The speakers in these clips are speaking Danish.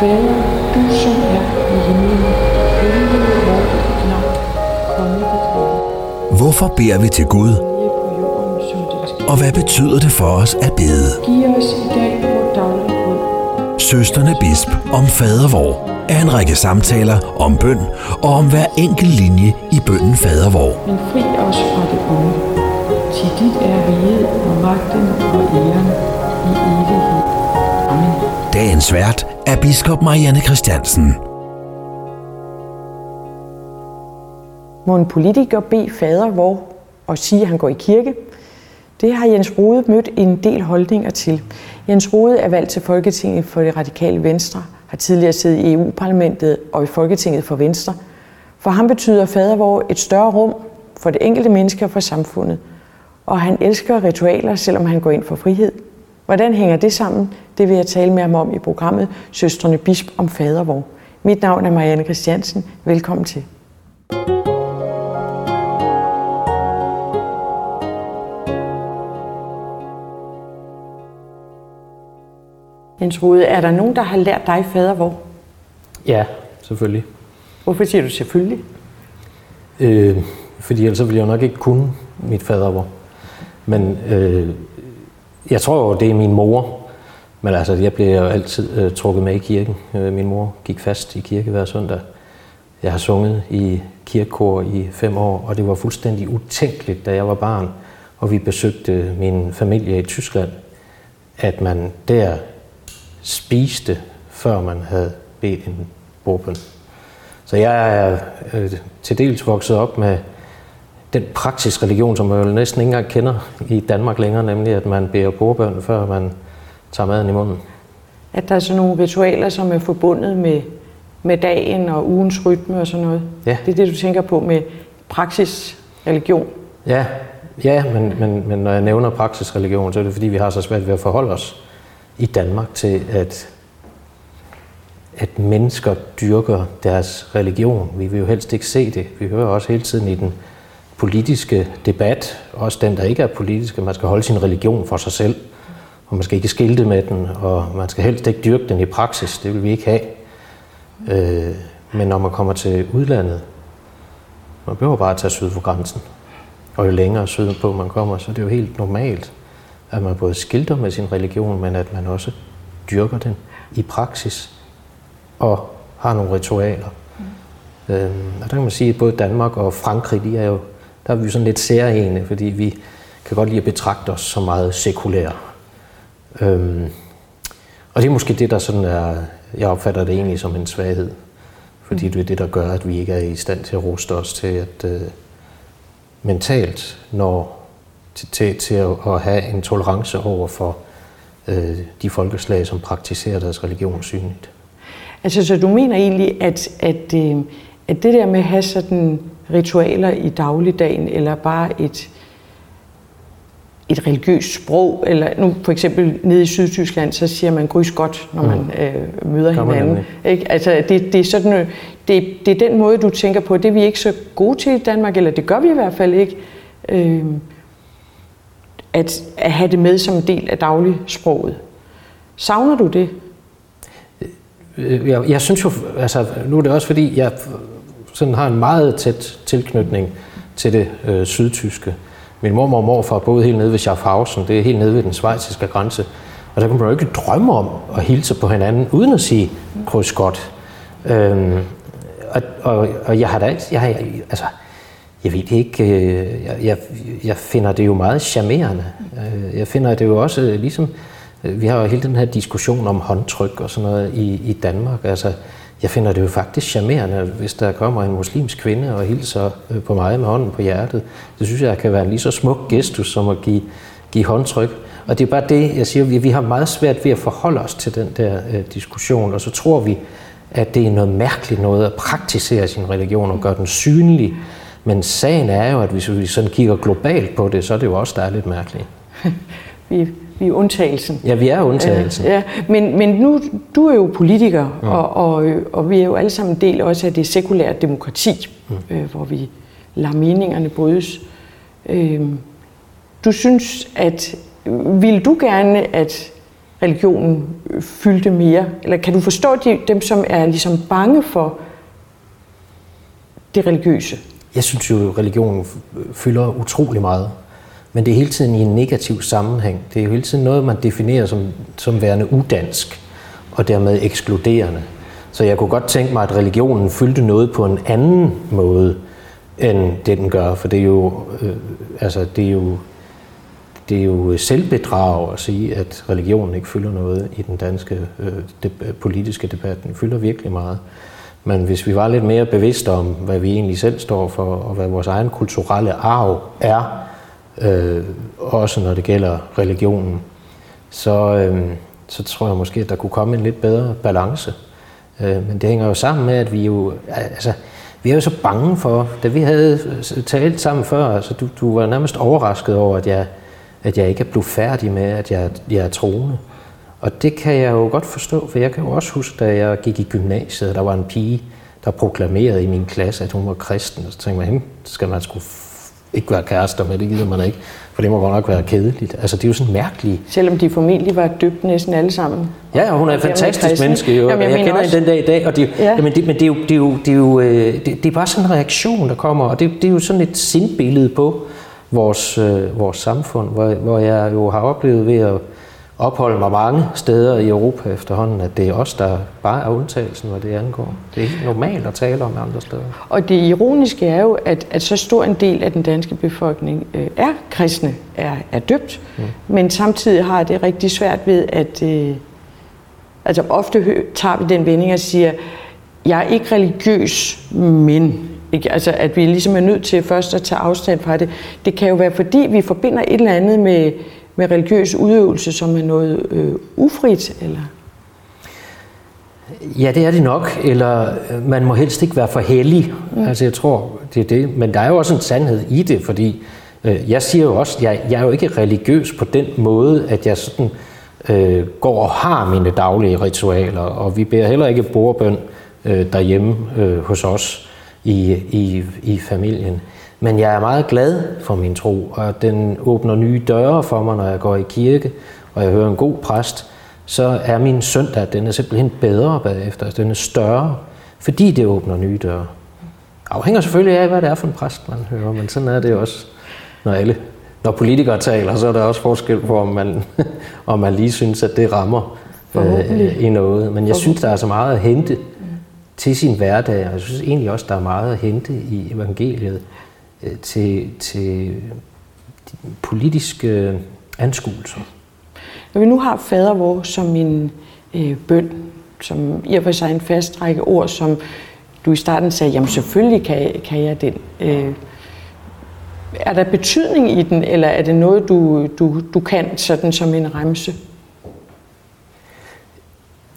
Fader, du som er i himlen, hellige vor dit navn, komme dit rige. Hvorfor beder vi til Gud, og hvad betyder det for os at bede? Giv os i dag vores daglige brød. Søsterne Bisp om fadervor er en række samtaler om bøn og om hver enkelt linje i bønnen fadervor. Men fri os fra det onde. Til dit er riget og magten og æren i evighed. Dagens vært er biskop Marianne Christiansen. Må en politiker bede fader hvor og sige, at han går i kirke? Det har Jens Rode mødt en del holdninger til. Jens Rode er valgt til Folketinget for det radikale Venstre, har tidligere siddet i EU-parlamentet og i Folketinget for Venstre. For ham betyder fadervor et større rum for det enkelte menneske og for samfundet. Og han elsker ritualer, selvom han går ind for frihed. Hvordan hænger det sammen? Det vil jeg tale med ham om i programmet Søstrene Bisp om fadervor. Mit navn er Marianne Christiansen. Velkommen til. Jens Rode, er der nogen, der har lært dig fadervor? Ja, selvfølgelig. Hvorfor siger du selvfølgelig? Øh, fordi ellers ville jeg nok ikke kunne mit fadervor. Men øh, jeg tror jo, det er min mor. Men altså, jeg blev jo altid øh, trukket med i kirken. Øh, min mor gik fast i kirke hver søndag. Jeg har sunget i kirkekor i fem år, og det var fuldstændig utænkeligt, da jeg var barn, og vi besøgte min familie i Tyskland, at man der spiste, før man havde bedt en bordbøn. Så jeg er øh, til dels vokset op med den praksis religion, som jeg jo næsten ikke engang kender i Danmark længere, nemlig at man beder bordbøn, før man tager maden i munden. At der er sådan nogle ritualer, som er forbundet med, med dagen og ugens rytme og sådan noget? Ja. Det er det, du tænker på med praksis, religion? Ja, ja men, men, men når jeg nævner praksisreligion, så er det fordi, vi har så svært ved at forholde os i Danmark til, at, at mennesker dyrker deres religion. Vi vil jo helst ikke se det. Vi hører også hele tiden i den politiske debat, også den, der ikke er politisk, at man skal holde sin religion for sig selv, og man skal ikke skilte med den, og man skal helst ikke dyrke den i praksis. Det vil vi ikke have. Øh, men når man kommer til udlandet, man behøver bare at tage syd for grænsen, og jo længere sydpå man kommer, så er det jo helt normalt, at man både skilter med sin religion, men at man også dyrker den i praksis og har nogle ritualer. Mm. Øhm, og der kan man sige, at både Danmark og Frankrig, de er jo, der er vi sådan lidt særlige, fordi vi kan godt lide at betragte os som meget sekulære. Øhm, og det er måske det, der sådan er, jeg opfatter det egentlig som en svaghed. Fordi det er det, der gør, at vi ikke er i stand til at ruste os til at øh, mentalt når til, til, til at, at have en tolerance over for øh, de folkeslag, som praktiserer deres religion synligt. Altså, så du mener egentlig, at, at, øh, at det der med at have sådan ritualer i dagligdagen, eller bare et, et religiøst sprog, eller nu for eksempel nede i Sydtyskland, så siger man grys godt, når man øh, møder man hinanden. Ikke? Altså, det, det, er sådan, øh, det, det er den måde, du tænker på, det er vi ikke så gode til i Danmark, eller det gør vi i hvert fald ikke, øh, at, at have det med som en del af dagligsproget. Savner du det? Øh, Jeg, jeg synes jo, altså nu er det også fordi, jeg sådan har en meget tæt tilknytning til det øh, sydtyske. Min mormor og morfar boede helt nede ved Schaffhausen, det er helt nede ved den svejsiske grænse. Og der kunne man jo ikke drømme om at hilse på hinanden, uden at sige kryds godt. Øhm, og, og, og jeg har da ikke, jeg, har- altså, jeg ved ikke, øh, jeg, jeg, jeg finder det jo meget charmerende. Øh, jeg finder det jo også øh, ligesom, vi har jo hele den her diskussion om håndtryk og sådan noget i, i Danmark. Altså, jeg finder det jo faktisk charmerende, hvis der kommer en muslimsk kvinde og hilser øh, på mig med hånden på hjertet. Det synes jeg kan være en lige så smuk gestus som at give, give håndtryk. Og det er bare det, jeg siger, vi, vi har meget svært ved at forholde os til den der øh, diskussion, og så tror vi, at det er noget mærkeligt noget at praktisere sin religion og gøre den synlig. Men sagen er jo, at hvis vi sådan kigger globalt på det, så er det jo også, der er lidt mærkeligt. Vi, vi er undtagelsen. Ja, vi er undtagelsen. Ja, men, men nu, du er jo politiker, ja. og, og, og vi er jo alle sammen en del også af det sekulære demokrati, mm. øh, hvor vi lader meningerne brydes. Øh, du synes, at vil du gerne, at religionen fyldte mere? Eller kan du forstå de, dem, som er ligesom bange for det religiøse? Jeg synes jo, at religionen fylder utrolig meget. Men det er hele tiden i en negativ sammenhæng. Det er jo hele tiden noget, man definerer som, som værende udansk, og dermed ekskluderende. Så jeg kunne godt tænke mig, at religionen fyldte noget på en anden måde, end det den gør. For det er jo, øh, altså, det er jo, det er jo selvbedrag at sige, at religionen ikke fylder noget i den danske øh, de, politiske debat. Den fylder virkelig meget. Men hvis vi var lidt mere bevidste om, hvad vi egentlig selv står for, og hvad vores egen kulturelle arv er, øh, også når det gælder religionen, så, øh, så tror jeg måske, at der kunne komme en lidt bedre balance. Øh, men det hænger jo sammen med, at vi jo, altså, vi er jo så bange for, da vi havde øh, talt sammen før, altså du, du var nærmest overrasket over, at jeg, at jeg ikke er blevet færdig med, at jeg, jeg er troende. Og det kan jeg jo godt forstå, for jeg kan jo også huske, da jeg gik i gymnasiet, der var en pige, der proklamerede i min klasse, at hun var kristen. Og så tænkte man, skal man sgu ikke være kærester med, det gider man ikke, for det må godt nok være kedeligt. Altså, det er jo sådan mærkeligt. Selvom de formentlig var dybt næsten alle sammen. Ja, og hun er et fantastisk menneske, jo. Jamen, jeg, jeg kender hende den dag i dag, og det, ja. jamen, det, men det er jo, det er jo, det er jo øh, det, det er bare sådan en reaktion, der kommer, og det, det er jo sådan et sindbillede på vores, øh, vores samfund, hvor, hvor jeg jo har oplevet ved at opholde mig mange steder i Europa efterhånden, at det er os, der bare er undtagelsen, hvad det angår. Det er helt normalt at tale om andre steder. Og det ironiske er jo, at, at så stor en del af den danske befolkning øh, er kristne, er, er døbt, mm. men samtidig har det rigtig svært ved, at øh, altså ofte tager vi den vending og siger, jeg er ikke religiøs, men ikke? Altså, at vi ligesom er nødt til først at tage afstand fra det. Det kan jo være, fordi vi forbinder et eller andet med med religiøs udøvelse, som er noget øh, ufrit, eller? Ja, det er det nok, eller øh, man må helst ikke være for hellig. Mm. Altså, jeg tror, det er det. Men der er jo også en sandhed i det, fordi øh, jeg siger jo også, jeg, jeg er jo ikke religiøs på den måde, at jeg sådan øh, går og har mine daglige ritualer, og vi beder heller ikke bordbøn øh, derhjemme øh, hos os i, i, i familien. Men jeg er meget glad for min tro, og den åbner nye døre for mig, når jeg går i kirke, og jeg hører en god præst, så er min søndag, den er simpelthen bedre bagefter, altså den er større, fordi det åbner nye døre. Afhænger selvfølgelig af, hvad det er for en præst, man hører, men sådan er det også, når alle når politikere taler, så er der også forskel på, om man, om man lige synes, at det rammer øh, i noget. Men jeg synes, der er så meget at hente til sin hverdag, og jeg synes egentlig også, der er meget at hente i evangeliet. Øh, til, til politiske anskuelser. Når vi nu har fader vor som en øh, bøn, som i og for sig en fast række ord, som du i starten sagde, jamen selvfølgelig kan, kan jeg den. Øh, er der betydning i den, eller er det noget, du, du, du kan sådan som en remse?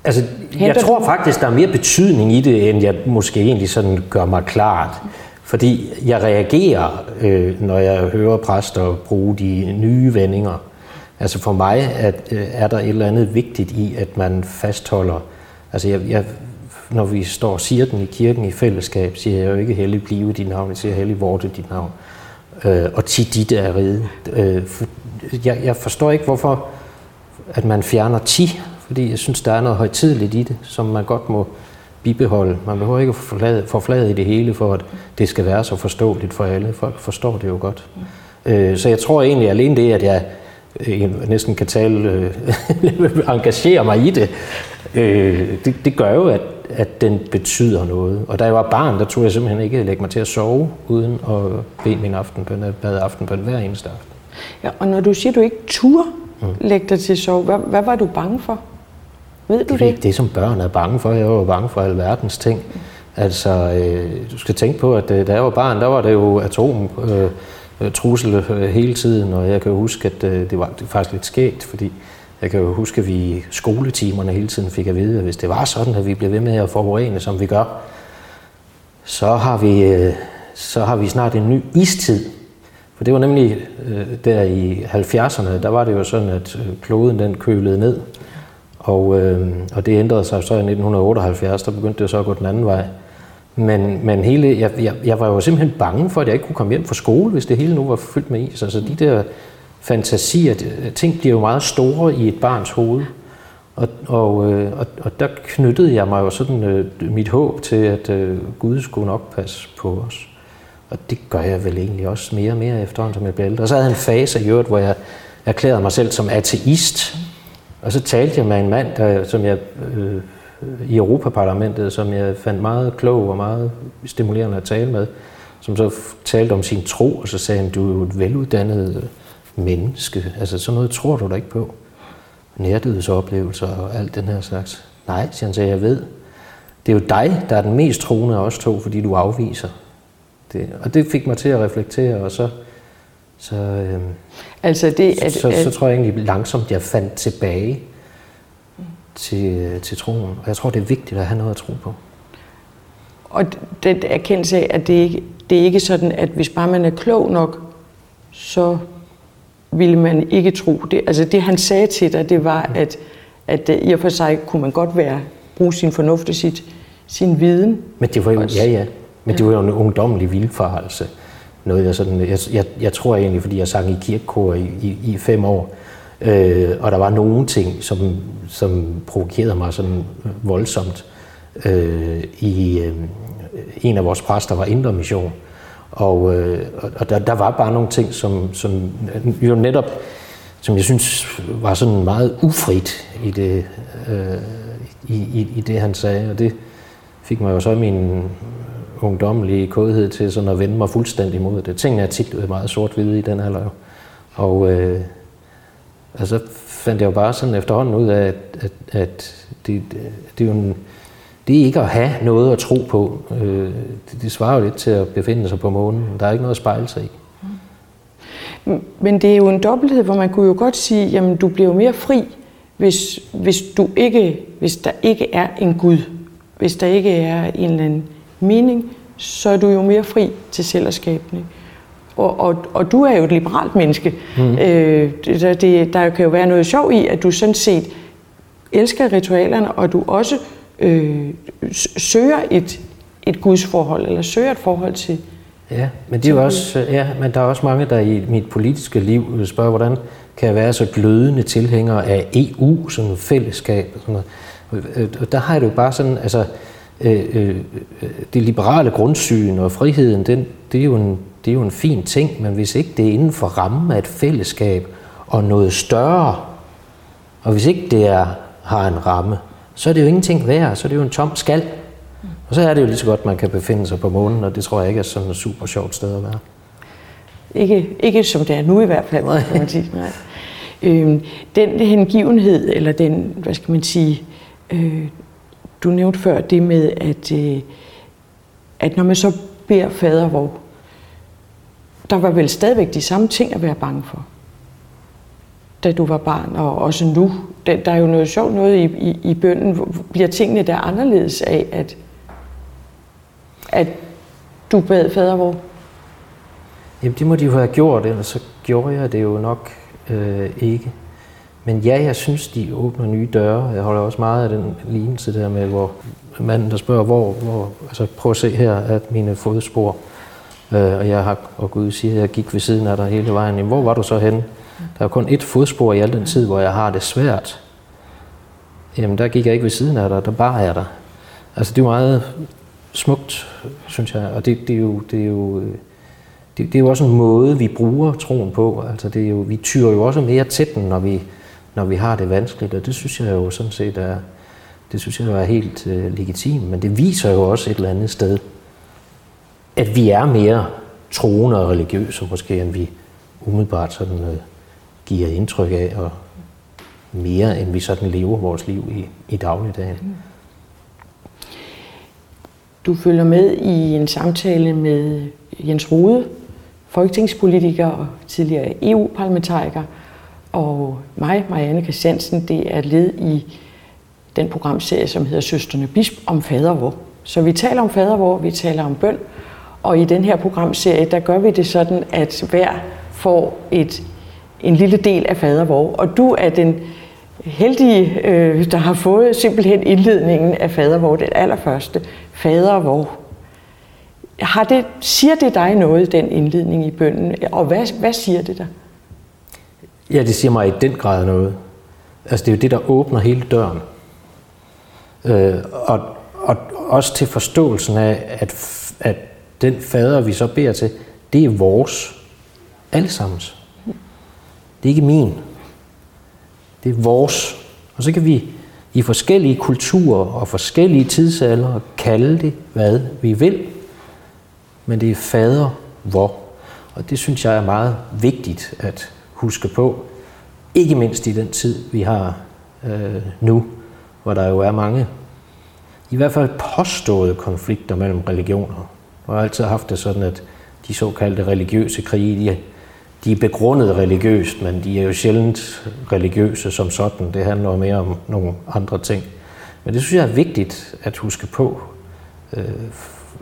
Altså, jeg tror faktisk, der er mere betydning i det, end jeg måske egentlig sådan gør mig klart. Fordi jeg reagerer, øh, når jeg hører præster bruge de nye vendinger. Altså for mig at, øh, er der et eller andet vigtigt i, at man fastholder... Altså jeg, jeg, når vi står og siger den i kirken i fællesskab, siger jeg jo ikke hellig blive dit navn, jeg siger hellig vorte dit navn. Øh, og tit dit er ride. Øh, for, jeg, jeg forstår ikke, hvorfor at man fjerner ti, fordi jeg synes, der er noget højtidligt i det, som man godt må bibeholde. Man behøver ikke at forflade i det hele, for at det skal være så forståeligt for alle. Folk forstår det jo godt. Mm. Så jeg tror egentlig alene det, at jeg øh, næsten kan tale, øh, engagere mig i det, det, det gør jo, at, at den betyder noget. Og da jeg var barn, der tog jeg simpelthen ikke lægge mig til at sove, uden at bede min aftenbøn, jeg bad aftenbøn hver eneste aften. Ja, og når du siger, at du ikke turde mm. lægge dig til at sove, hvad, hvad var du bange for? Ved du det? Det, det som børn er bange for. Jeg var bange for alverdens ting. Altså, øh, du skal tænke på, at øh, da jeg var barn, der var det jo atom øh, trussel øh, hele tiden, og jeg kan jo huske, at øh, det var det faktisk lidt skægt, fordi jeg kan jo huske, at vi i skoletimerne hele tiden fik at vide, at hvis det var sådan, at vi blev ved med at forurene, som vi gør, så har vi, øh, så har vi snart en ny istid. For det var nemlig øh, der i 70'erne, der var det jo sådan, at øh, kloden den kølede ned, og, øh, og det ændrede sig så i 1978, der begyndte det så at gå den anden vej. Men, men hele, jeg, jeg, jeg var jo simpelthen bange for, at jeg ikke kunne komme hjem fra skole, hvis det hele nu var fyldt med is. Altså de der fantasier, ting bliver jo meget store i et barns hoved. Og, og, øh, og, og der knyttede jeg mig jo sådan øh, mit håb til, at øh, Gud skulle nok passe på os. Og det gør jeg vel egentlig også mere og mere efterhånden, som jeg bliver ældre. Og så havde jeg en fase i øvrigt, hvor jeg erklærede mig selv som ateist. Og så talte jeg med en mand, der, som jeg øh, i Europaparlamentet, som jeg fandt meget klog og meget stimulerende at tale med, som så talte om sin tro, og så sagde han, du er jo et veluddannet menneske. Altså sådan noget tror du da ikke på. Nærdødsoplevelser og alt den her slags. Nej, siger han, så jeg ved. Det er jo dig, der er den mest troende af os to, fordi du afviser. Det, og det fik mig til at reflektere, og så, så, øhm, Altså det, at, så, så, så tror jeg egentlig langsomt, jeg fandt tilbage til, til troen. Og jeg tror, det er vigtigt at have noget at tro på. og den erkendelse af, at det ikke det er ikke sådan, at hvis bare man er klog nok, så ville man ikke tro det. Altså det, han sagde til dig, det var, at, at øh, i og for sig kunne man godt være bruge sin fornuft og sit, sin viden. Men det var jo, Også. ja, ja. Men det var jo en ungdommelig vildfarelse. Noget jeg, sådan, jeg, jeg, jeg tror egentlig, fordi jeg sang i kirkekor i, i, i fem år, øh, og der var nogle ting, som, som provokerede mig sådan voldsomt. Øh, i, øh, en af vores præster var Indre Mission, og, øh, og- og der, der var bare nogle ting, som, som jo netop, som jeg synes var sådan meget ufrit i det, øh, i, i, i det han sagde, og det fik mig jo så min ungdommelige kodhed til sådan at vende mig fuldstændig mod det. Tingene er tit øh, meget sort-hvide i den alder. jo. Og øh, altså fandt jeg jo bare sådan efterhånden ud af, at, at, at det, det er jo en, det er ikke at have noget at tro på. Øh, det, det svarer jo lidt til at befinde sig på månen. Der er ikke noget at spejle sig i. Mm. Men det er jo en dobbelthed, hvor man kunne jo godt sige, jamen du bliver jo mere fri, hvis, hvis, du ikke, hvis der ikke er en Gud. Hvis der ikke er en eller anden mening, så er du jo mere fri til selv at skabe ikke? Og, og, og du er jo et liberalt menneske. Mm. Øh, det, der- det, der kan jo være noget sjov i, at du sådan set elsker ritualerne, og du også øh, søger et, et gudsforhold, eller søger et forhold til... Ja, men det er jo også, øh, ja, men der er også mange, der i mit politiske liv spørger, hvordan kan jeg være så glødende tilhænger af EU, et fællesskab og sådan noget. Øh, Og der har jeg det jo bare sådan, altså, øh, Øh, øh, øh, det liberale grundsyn og friheden, den, det, er jo en, det er jo en fin ting, men hvis ikke det er inden for rammen af et fællesskab og noget større, og hvis ikke det er, har en ramme, så er det jo ingenting værd, så er det jo en tom skal. Og så er det jo lige så godt, man kan befinde sig på månen, og det tror jeg ikke er sådan et super sjovt sted at være. Ikke, ikke som det er nu i hvert fald, Nej. kan man sige. Nej. Øhm, den hengivenhed, eller den, hvad skal man sige, øh, du nævnte før det med, at, øh, at når man så beder fader hvor, der var vel stadigvæk de samme ting at være bange for, da du var barn, og også nu. Der, der er jo noget sjovt noget i, i, i bønden. Bliver tingene der anderledes af, at, at du bad fader hvor? Jamen det må de jo have gjort, ellers så gjorde jeg det jo nok øh, ikke. Men ja, jeg synes, de åbner nye døre. Jeg holder også meget af den lignelse der med, hvor manden, der spørger, hvor, hvor altså prøv at se her, at mine fodspor, øh, og jeg har, og Gud siger, at jeg gik ved siden af dig hele vejen. Jamen, hvor var du så henne? Der er kun et fodspor i al den tid, hvor jeg har det svært. Jamen, der gik jeg ikke ved siden af dig, der bar jeg dig. Altså, det er jo meget smukt, synes jeg, og det, det er jo, det er jo, øh, det, det er jo også en måde, vi bruger troen på. Altså det er jo, vi tyrer jo også mere til den, når vi, når vi har det vanskeligt, og det synes jeg jo sådan set er, det synes jeg jo er helt øh, legitimt, men det viser jo også et eller andet sted, at vi er mere troende og religiøse måske, end vi umiddelbart sådan øh, giver indtryk af, og mere end vi sådan lever vores liv i, i dagligdagen. Mm. Du følger med i en samtale med Jens Rode, folketingspolitiker og tidligere EU-parlamentariker, og mig, Marianne Christiansen, det er led i den programserie, som hedder Søsterne Bisp om fadervor. Så vi taler om fadervor, vi taler om bøn, og i den her programserie, der gør vi det sådan, at hver får et, en lille del af fadervor, og du er den heldige, øh, der har fået simpelthen indledningen af fadervor, den allerførste, fadervor. Har det, siger det dig noget, den indledning i bønden, og hvad, hvad siger det dig? Ja, det siger mig i den grad noget. Altså det er jo det, der åbner hele døren. Øh, og, og også til forståelsen af, at, at den fader, vi så beder til, det er vores. Allesammens. Det er ikke min. Det er vores. Og så kan vi i forskellige kulturer og forskellige tidsalder kalde det, hvad vi vil. Men det er fader hvor. Og det synes jeg er meget vigtigt at huske på. Ikke mindst i den tid, vi har øh, nu, hvor der jo er mange, i hvert fald påståede konflikter mellem religioner. Og jeg har altid haft det sådan, at de såkaldte religiøse krige, de, de er begrundet religiøst, men de er jo sjældent religiøse som sådan. Det handler mere om nogle andre ting. Men det synes jeg er vigtigt at huske på. Øh,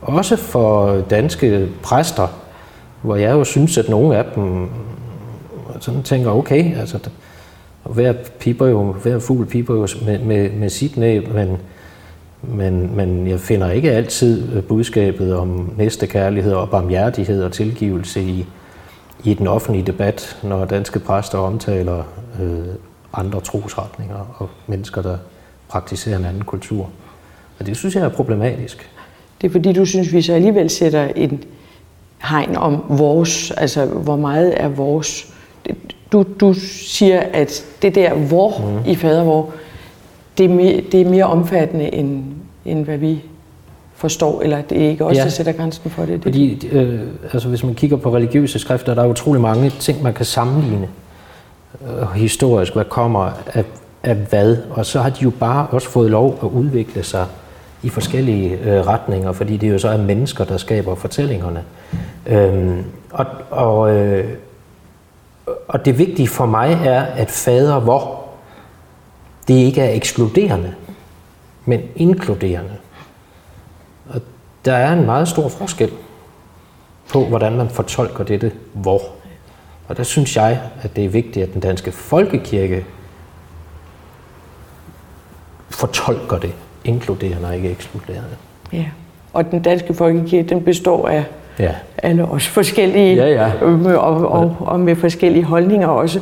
også for danske præster, hvor jeg jo synes, at nogle af dem sådan tænker, okay, altså hver, piper jo, hver fugl piper jo med, med, med sit næb, men, men, men jeg finder ikke altid øh, budskabet om næstekærlighed og barmhjertighed og tilgivelse i, i den offentlige debat, når danske præster omtaler øh, andre trosretninger og mennesker, der praktiserer en anden kultur. Og det synes jeg er problematisk. Det er fordi, du synes, vi så alligevel sætter en hegn om vores, altså hvor meget er vores. Du, du siger, at det der hvor mm. i fadervor, det er, mere, det er mere omfattende end, end hvad vi forstår, eller det er ikke også, ja. der sætter grænsen for det? Fordi, øh, altså hvis man kigger på religiøse skrifter, der er utrolig mange ting, man kan sammenligne øh, historisk, hvad kommer af, af hvad, og så har de jo bare også fået lov at udvikle sig i forskellige øh, retninger, fordi det jo så er mennesker, der skaber fortællingerne. Øhm, og, og, øh, og det vigtige for mig er, at fader hvor, det ikke er ekskluderende, men inkluderende. Og der er en meget stor forskel på, hvordan man fortolker dette hvor. Og der synes jeg, at det er vigtigt, at den danske folkekirke fortolker det inkluderende og ikke ekskluderende. Ja, og den danske folkekirke, den består af ja. alle også forskellige, ja, ja. Og, og, og med forskellige holdninger også.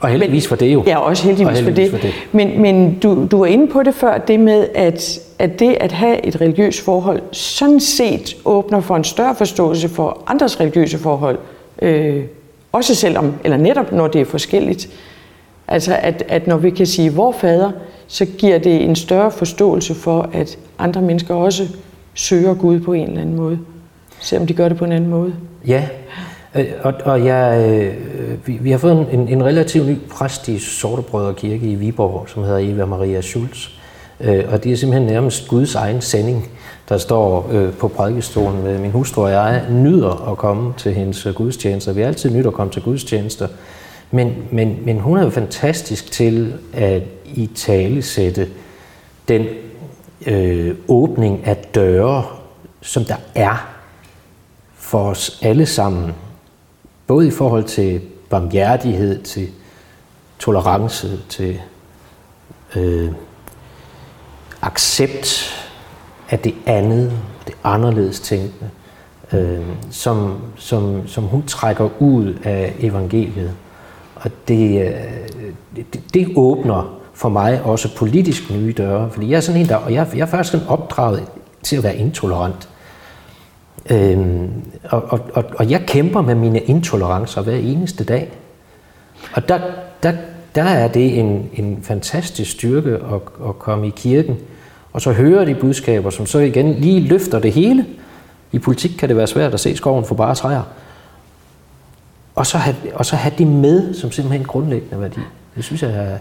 Og heldigvis for det jo. Ja, også heldigvis, heldigvis for, det. for det. Men, men du, du var inde på det før, det med, at, at det at have et religiøst forhold, sådan set åbner for en større forståelse for andres religiøse forhold. Øh, også selvom, eller netop når det er forskelligt. Altså at, at når vi kan sige vor fader, så giver det en større forståelse for, at andre mennesker også søger Gud på en eller anden måde, selvom de gør det på en anden måde. Ja, øh, og, og jeg, øh, vi, vi har fået en, en relativt ny præst i Sortebrødre Kirke i Viborg, som hedder Eva Maria Schulz. Øh, og det er simpelthen nærmest Guds egen sending, der står på prædikestolen. med Min hustru og jeg nyder at komme til hendes gudstjenester. Vi er altid nyt at komme til gudstjenester. Men, men, men hun er jo fantastisk til at i tale sætte den øh, åbning af døre, som der er for os alle sammen. Både i forhold til barmhjertighed, til tolerance, til øh, accept af det andet, det anderledes tænkende, øh, som, som, som hun trækker ud af evangeliet. Og det, øh, det, det åbner for mig også politisk nye døre, fordi jeg er sådan en, der, og jeg, jeg er faktisk sådan opdraget til at være intolerant. Øhm, og, og, og, og jeg kæmper med mine intolerancer hver eneste dag. Og der, der, der er det en, en fantastisk styrke at, at komme i kirken, og så høre de budskaber, som så igen lige løfter det hele. I politik kan det være svært at se skoven for bare træer. Og så have, og så have det med som simpelthen grundlæggende værdi. Det synes jeg er,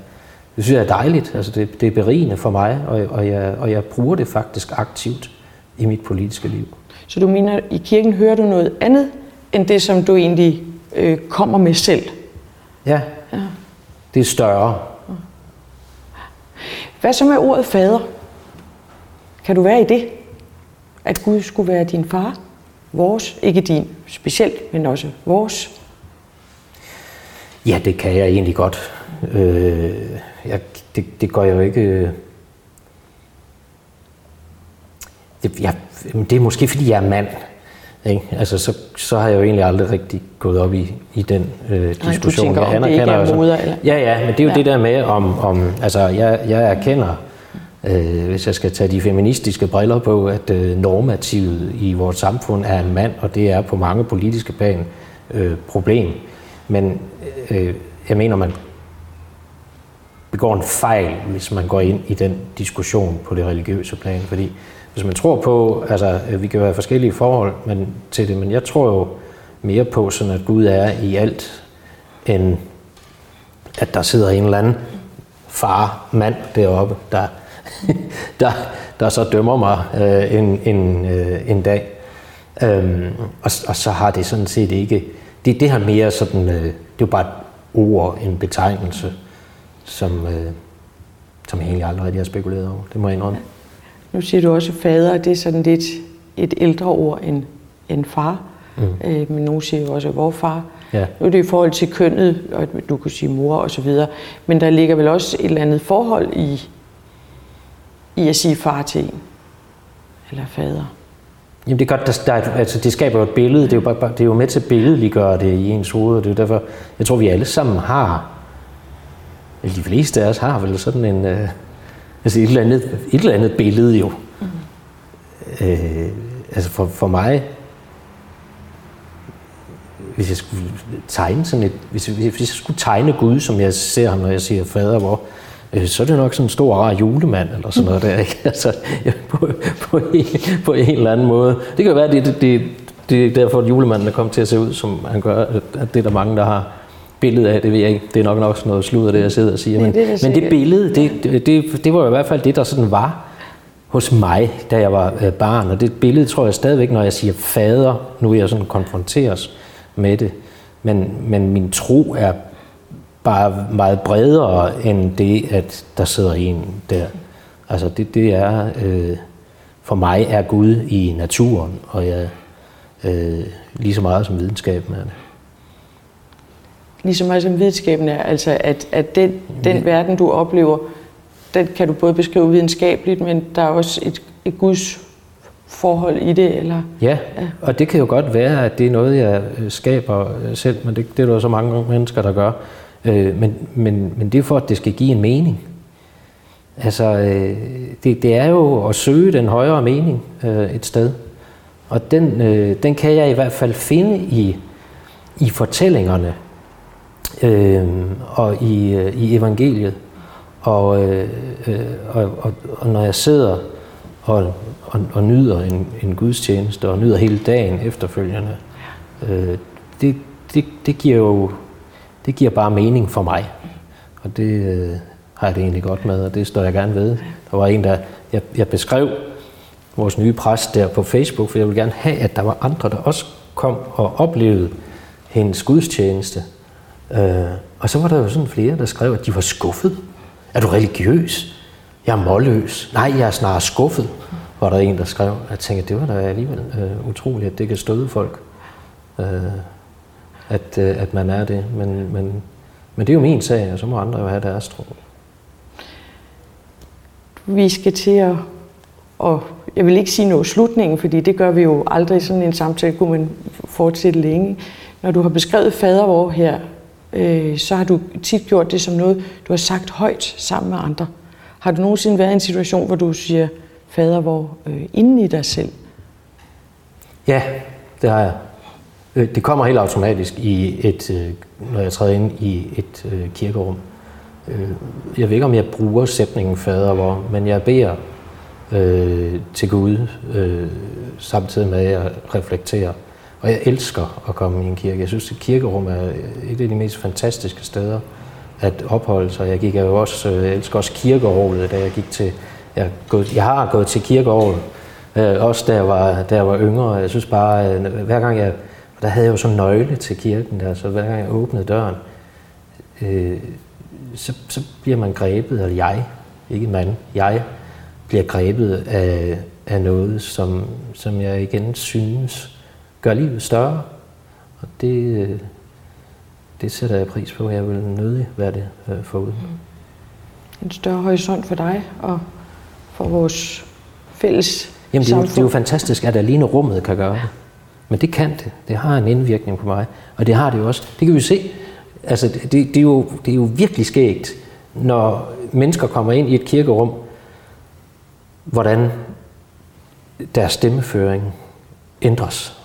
det synes jeg er dejligt. Altså det, det er berigende for mig, og, og, jeg, og jeg bruger det faktisk aktivt i mit politiske liv. Så du mener, i kirken hører du noget andet, end det, som du egentlig øh, kommer med selv? Ja. ja. Det er større. Hvad så med ordet fader? Kan du være i det? At Gud skulle være din far? Vores, ikke din specielt, men også vores? Ja, det kan jeg egentlig godt. Øh, jeg, det, det går jeg jo ikke... Det, jeg, det er måske fordi jeg er mand, Ikke? Altså, så, så har jeg jo egentlig aldrig rigtig gået op i, i den øh, diskussion. du tænker, jeg om det ikke er moder, eller? Ja, ja, men det er jo ja. det der med, om, om altså, jeg, jeg erkender, øh, hvis jeg skal tage de feministiske briller på, at øh, normativet i vores samfund er en mand, og det er på mange politiske plan øh, problem. Men øh, jeg mener, man begår en fejl, hvis man går ind i den diskussion på det religiøse plan. Fordi hvis man tror på, altså vi kan være forskellige forhold men, til det, men jeg tror jo mere på sådan, at Gud er i alt, end at der sidder en eller anden far, mand deroppe, der, der, der så dømmer mig øh, en, en, øh, en dag. Øhm, og, og så har det sådan set ikke, det, det har mere sådan, øh, det er jo bare et ord, en betegnelse, som, øh, som jeg egentlig aldrig rigtig har spekuleret over. Det må jeg indrømme. Nu siger du også fader, det er sådan lidt et ældre ord end, end far. Mm. Øh, men nogen siger jo også vor far. Ja. Nu er det i forhold til kønnet, og du kan sige mor og så videre. Men der ligger vel også et eller andet forhold i, i at sige far til en. Eller fader. Jamen det er godt, der, der, er- altså det skaber jo et billede, det er jo, bare, det er jo med til at billedliggøre det i ens hoved, og det er derfor, jeg tror vi alle sammen har, eller de fleste af os har vel sådan en, øh, altså et eller andet, et eller andet billede jo. Mm. Øh, altså for, for mig, hvis jeg skulle tegne sådan et, hvis, hvis hvis jeg skulle tegne Gud, som jeg ser ham, når jeg siger fader, hvor, øh, så er det nok sådan en stor rar julemand, eller sådan noget der, ikke? Altså, ja, på, på, en, på en eller anden måde. Det kan jo være, det, det, det, det er derfor, at julemanden er kommet til at se ud, som han gør, at at det er der mange, der har billede af, det ved jeg ikke, det er nok nok sådan noget sludder, det jeg sidder og siger, men, det da men det billede, det, det, det, det var jo i hvert fald det, der sådan var hos mig, da jeg var øh, barn, og det billede tror jeg stadigvæk, når jeg siger fader, nu er jeg sådan konfronteres med det, men, men min tro er bare meget bredere end det, at der sidder en der. Altså det, det er, øh, for mig er Gud i naturen, og jeg øh, lige så meget som videnskaben er det. Lige så meget som videnskaben er, altså at, at den, den verden, du oplever, den kan du både beskrive videnskabeligt, men der er også et, et Guds forhold i det, eller... Ja, og det kan jo godt være, at det er noget, jeg øh, skaber øh, selv, men det, det er der jo så mange mennesker, der gør. Øh, men, men, men det er for, at det skal give en mening. Altså, øh, det, det er jo at søge den højere mening øh, et sted. Og den, øh, den kan jeg i hvert fald finde i, i fortællingerne øh, og i, øh, i evangeliet. Og, øh, øh, og, og, og når jeg sidder og, og, og nyder en, en gudstjeneste og nyder hele dagen efterfølgende, øh, det, det, det giver jo det giver bare mening for mig. Og det øh, har jeg det egentlig godt med, og det står jeg gerne ved. Der var en, der jeg, jeg beskrev vores nye præst der på Facebook, for jeg ville gerne have, at der var andre, der også kom og oplevede hendes gudstjeneste. Øh, og så var der jo sådan flere, der skrev, at de var skuffet. Er du religiøs? Jeg er målløs. Nej, jeg er snarere skuffet, var der en, der skrev. Jeg tænkte, det var da alligevel øh, utroligt, at det kan støde folk, øh, at, øh, at man er det. Men, men, men det er jo min sag, og så må andre jo have deres tro. Vi skal til at, og jeg vil ikke sige noget slutningen, fordi det gør vi jo aldrig sådan en samtale, kunne man fortsætte længe. Når du har beskrevet fadervor her, øh, så har du tit gjort det som noget, du har sagt højt sammen med andre. Har du nogensinde været i en situation, hvor du siger fadervor øh, inden i dig selv? Ja, det har jeg. Øh, det kommer helt automatisk i et, øh, når jeg træder ind i et øh, kirkerum. Øh, jeg ved ikke, om jeg bruger sætningen fader, hvor, men jeg beder øh, til Gud øh, samtidig med, at jeg reflekterer. Og jeg elsker at komme i en kirke. Jeg synes, at kirkerum er et af de mest fantastiske steder at opholde sig. Jeg gik jo også, jeg elsker også kirkeåret, da jeg gik til, jeg, gået, jeg har gået til kirkeåret, øh, også da jeg, var, da jeg var yngre. Jeg synes bare, øh, hver gang jeg, der havde jeg jo sådan nøgle til kirken der, så hver gang jeg åbnede døren, øh, så, så bliver man grebet, eller jeg, ikke mand, jeg bliver grebet af, af noget, som, som jeg igen synes gør livet større. Og det, øh, det sætter jeg pris på. Jeg vil nødig være det øh, foruden. En større horisont for dig og for vores fælles Jamen, det er, jo, det er jo fantastisk, at alene rummet kan gøre det. Men det kan det. Det har en indvirkning på mig. Og det har det jo også. Det kan vi se. Altså, det, det, er, jo, det er jo virkelig skægt, når mennesker kommer ind i et kirkerum, hvordan deres stemmeføring ændres.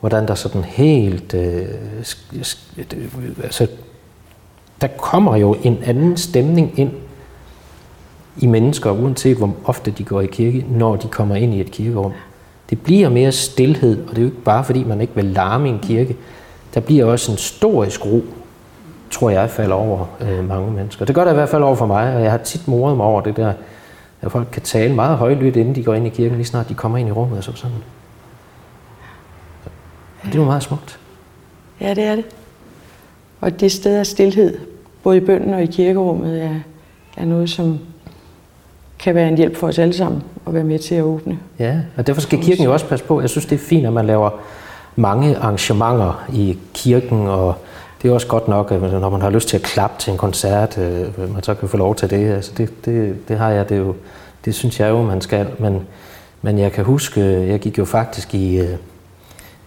Hvordan der sådan helt... Øh, altså, der kommer jo en anden stemning ind i mennesker, uanset hvor ofte de går i kirke, når de kommer ind i et kirkerum. Det bliver mere stillhed, og det er jo ikke bare fordi, man ikke vil larme i en kirke. Der bliver også en storisk ro, tror jeg, falder over øh, mange mennesker. Det gør det i hvert fald over for mig, og jeg har tit moret mig over det der, at folk kan tale meget højlydt, inden de går ind i kirken, lige snart de kommer ind i rummet og så sådan. Og det jo meget smukt. Ja, det er det. Og det sted af stillhed, både i bønden og i kirkerummet, er, er noget, som kan være en hjælp for os alle sammen at være med til at åbne. Ja, og derfor skal kirken jo også passe på. Jeg synes, det er fint, at man laver mange arrangementer i kirken, og det er også godt nok, når man har lyst til at klappe til en koncert, øh, man så kan få lov til det. Altså det, det, det har jeg, det, jo, det synes jeg jo, man skal. Men, men jeg kan huske, jeg gik jo faktisk i,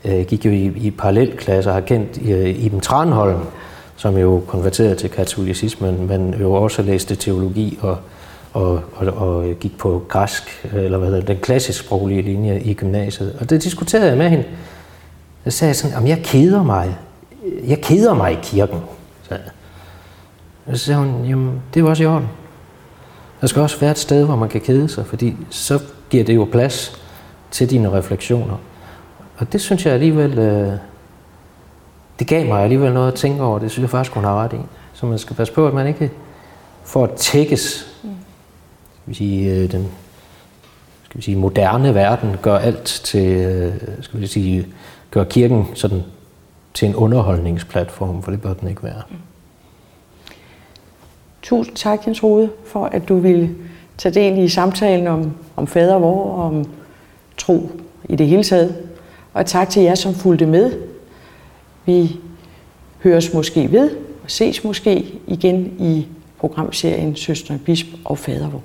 øh, gik jo i, i parallelklasse og har kendt øh, Iben Tranholm, som jo konverterede til katolicismen, men jo også læste teologi og, og, og, og gik på græsk, eller hvad hedder den klassisk sproglige linje i gymnasiet. Og det diskuterede jeg med hende. Så sagde sådan, at jeg keder mig. Jeg keder mig i kirken. Så, og så sagde hun, jamen det er jo også i orden. Der skal også være et sted, hvor man kan kede sig, fordi så giver det jo plads til dine refleksioner. Og det synes jeg alligevel, øh, det gav mig alligevel noget at tænke over. Det synes jeg faktisk, hun har ret i. Så man skal passe på, at man ikke får tækkes mm skal vi sige, øh, den skal vi sige, moderne verden gør alt til, øh, skal vi sige, gør kirken sådan til en underholdningsplatform, for det bør den ikke være. Tusind tak, Jens Rode, for at du ville tage del i samtalen om, om fader vor og om tro i det hele taget. Og tak til jer, som fulgte med. Vi høres måske ved og ses måske igen i programserien Søsteren Bisp og Fadervor.